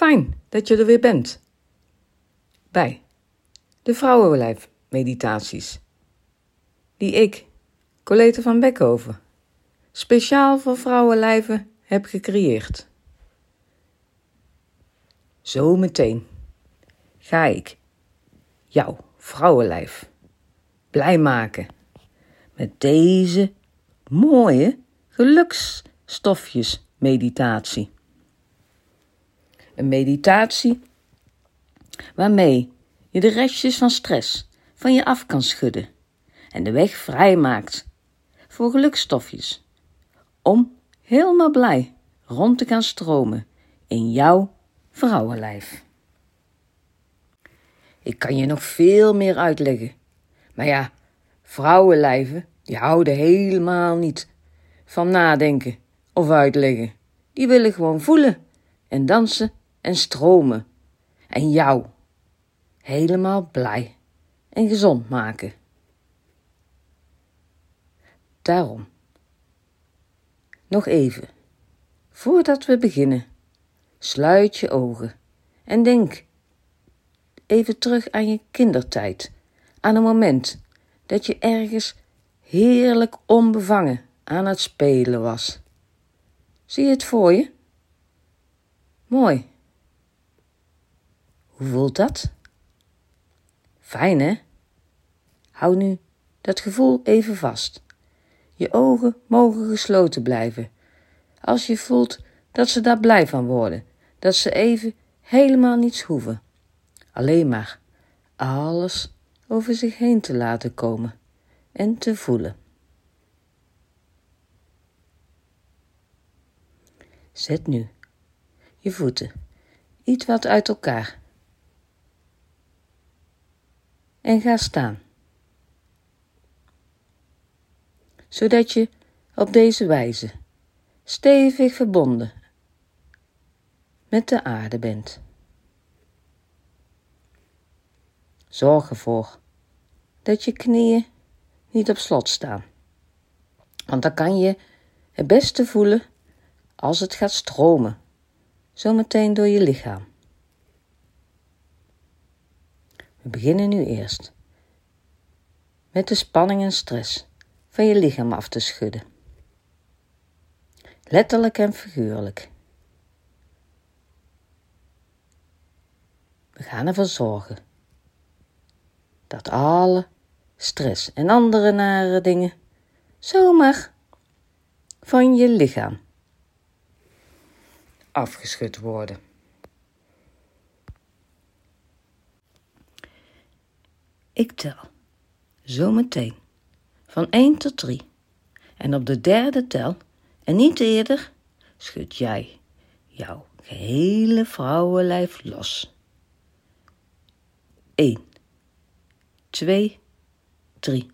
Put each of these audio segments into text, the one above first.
Fijn dat je er weer bent. Bij de vrouwenlijf-meditaties. Die ik, Colette van Bekhoven, speciaal voor vrouwenlijven heb gecreëerd. Zometeen ga ik jouw vrouwenlijf blij maken met deze mooie geluksstofjes meditatie. Een meditatie waarmee je de restjes van stress van je af kan schudden en de weg vrijmaakt voor gelukstofjes om helemaal blij rond te gaan stromen in jouw vrouwenlijf. Ik kan je nog veel meer uitleggen, maar ja, vrouwenlijven die houden helemaal niet van nadenken of uitleggen. Die willen gewoon voelen en dansen en stromen. En jou helemaal blij en gezond maken. Daarom, nog even, voordat we beginnen, sluit je ogen en denk even terug aan je kindertijd, aan een moment dat je ergens heerlijk onbevangen aan het spelen was. Zie je het voor je? Mooi. Hoe voelt dat? Fijn, hè? Hou nu dat gevoel even vast. Je ogen mogen gesloten blijven. Als je voelt dat ze daar blij van worden, dat ze even helemaal niets hoeven. Alleen maar alles over zich heen te laten komen en te voelen. Zet nu je voeten iets wat uit elkaar en ga staan. Zodat je op deze wijze stevig verbonden met de aarde bent. Zorg ervoor dat je knieën niet op slot staan. Want dan kan je het beste voelen als het gaat stromen, zometeen door je lichaam. We beginnen nu eerst met de spanning en stress van je lichaam af te schudden. Letterlijk en figuurlijk. We gaan ervoor zorgen dat alle stress en andere nare dingen zomaar van je lichaam afgeschud worden. Ik tel zometeen van 1 tot 3 en op de derde tel en niet eerder schud jij jouw gehele vrouwenlijf los. 1 2 3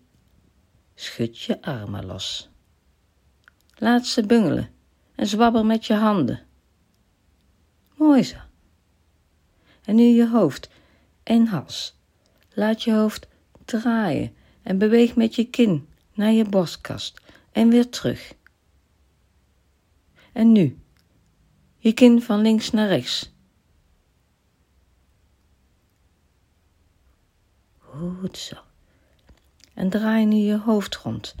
Schud je armen los. Laat ze bungelen en zwabber met je handen. Mooi zo. En nu je hoofd en hals. Laat je hoofd draaien en beweeg met je kin naar je borstkast en weer terug. En nu je kin van links naar rechts. Goed zo. En draai nu je hoofd rond,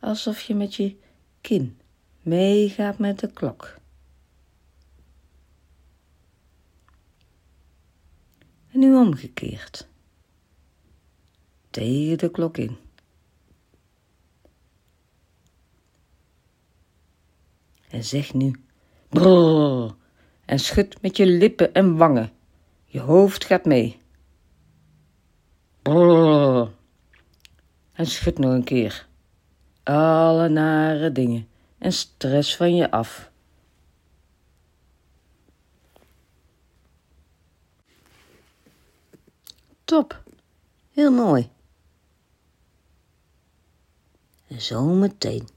alsof je met je kin meegaat met de klok. En nu omgekeerd. Tegen de klok in. En zeg nu brrr en schud met je lippen en wangen. Je hoofd gaat mee. Brrr en schud nog een keer. Alle nare dingen en stress van je af. Top, heel mooi. En zo meteen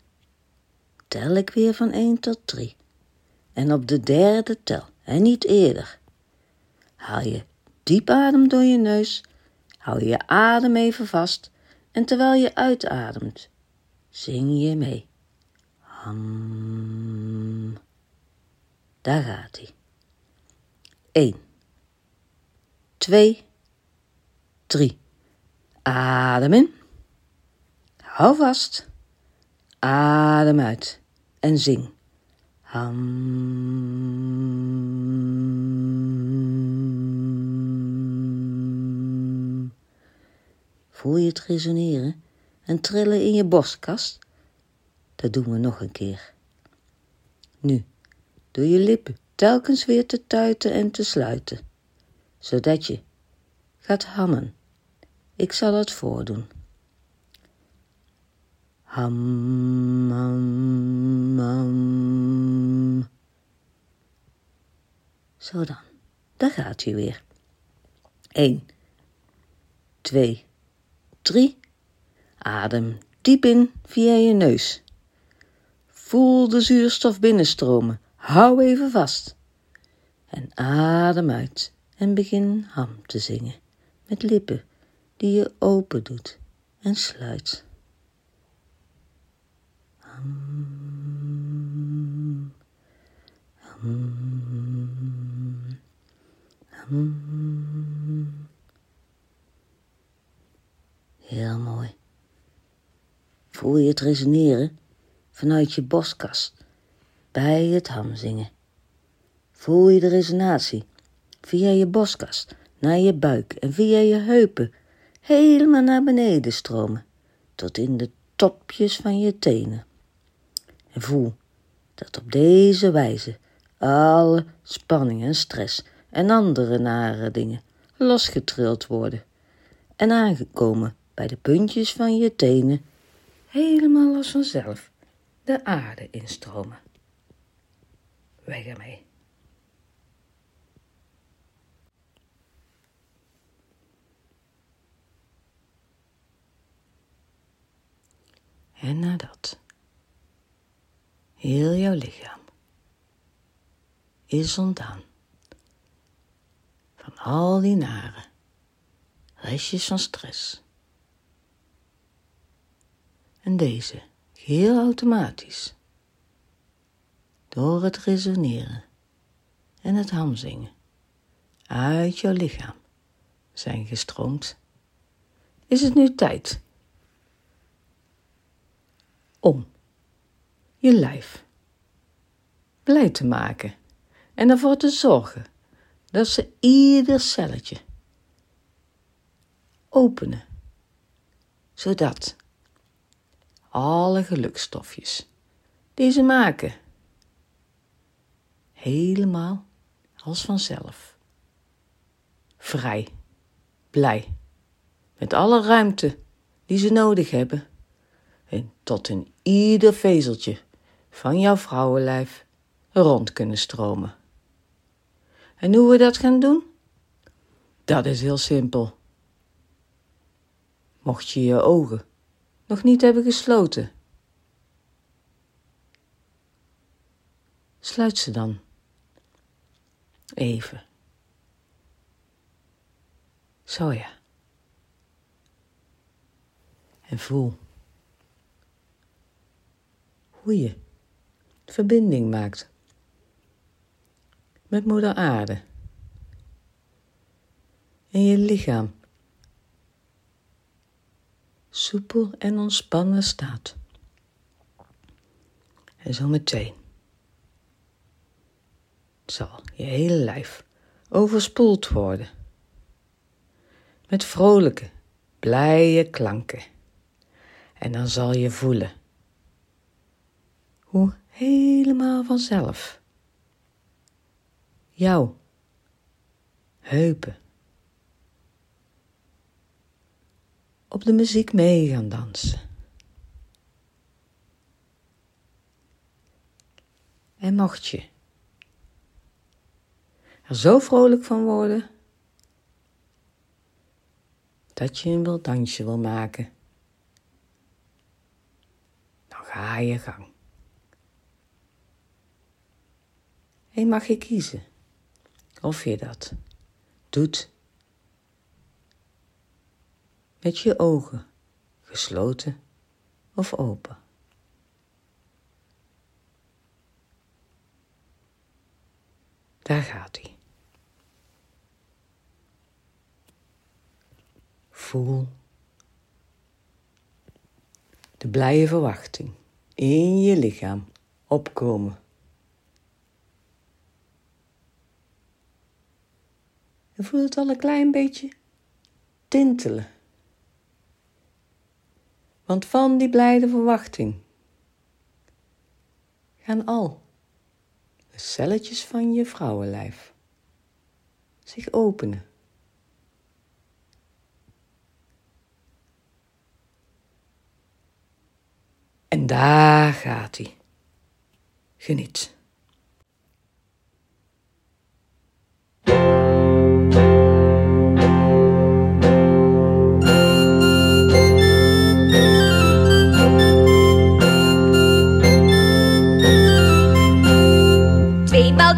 tel ik weer van 1 tot 3. En op de derde tel, en niet eerder, haal je diep adem door je neus, hou je adem even vast en terwijl je uitademt, zing je mee. Ham. Daar gaat hij. 1, 2, 3. Adem in. Hou vast. Adem uit en zing. Ham. Voel je het resoneren en trillen in je borstkast? Dat doen we nog een keer. Nu, door je lippen telkens weer te tuiten en te sluiten, zodat je gaat hammen. Ik zal het voordoen. Ham. Zo dan, daar gaat hij weer. 1, 2, 3. Adem diep in via je neus. Voel de zuurstof binnenstromen. Hou even vast. En adem uit en begin ham te zingen met lippen die je open doet en sluit. Ham, ham, ham. Heel mooi. Voel je het resoneren vanuit je boskast bij het hamzingen. Voel je de resonatie via je boskast naar je buik en via je heupen helemaal naar beneden stromen tot in de topjes van je tenen. En voel dat op deze wijze alle spanning en stress en andere nare dingen losgetrild worden en aangekomen bij de puntjes van je tenen helemaal los vanzelf de aarde instromen. Weg ermee. En nadat heel jouw lichaam is ontdaan van al die nare restjes van stress. En deze heel automatisch door het resoneren en het hamzingen uit jouw lichaam zijn gestroomd, is het nu tijd om je lijf blij te maken. En ervoor te zorgen dat ze ieder celletje openen, zodat alle gelukstofjes die ze maken helemaal als vanzelf vrij, blij, met alle ruimte die ze nodig hebben en tot in ieder vezeltje van jouw vrouwenlijf rond kunnen stromen. En hoe we dat gaan doen? Dat is heel simpel. Mocht je je ogen nog niet hebben gesloten, sluit ze dan even. Zo ja. En voel hoe je verbinding maakt met Moeder Aarde en je lichaam soepel en ontspannen staat. En zo meteen zal je hele lijf overspoeld worden met vrolijke, blije klanken. En dan zal je voelen hoe helemaal vanzelf jouw heupen op de muziek mee gaan dansen. En mocht je er zo vrolijk van worden dat je een wild dansje wil maken, dan ga je gang. en mag je kiezen of je dat doet met je ogen gesloten of open. Daar gaat hij. Voel de blije verwachting in je lichaam opkomen. En voel het al een klein beetje tintelen. Want van die blijde verwachting gaan al de celletjes van je vrouwenlijf zich openen. En daar gaat hij. Geniet.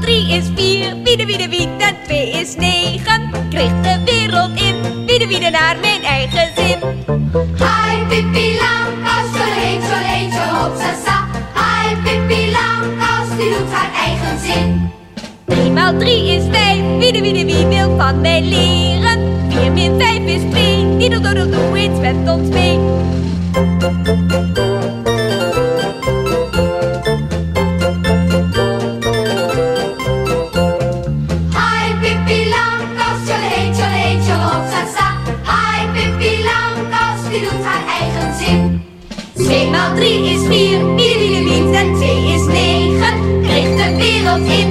Tweemaal drie is vier, wie de wie de en twee is negen. Kreeg de wereld in, wie de wie de naar mijn eigen zin. Hai Pippi Langkous, zo heet, zo heet, zo hop, sa, sa. Hai Pippi Langkous, die doet haar eigen zin. Driemaal drie is vijf, wie de wie de wil van mij leren. Vier min vijf is twee, die doet doe doe doe iets met ons mee. 3 is 4, ieder je en 2 is 9. Kreeg de wereld in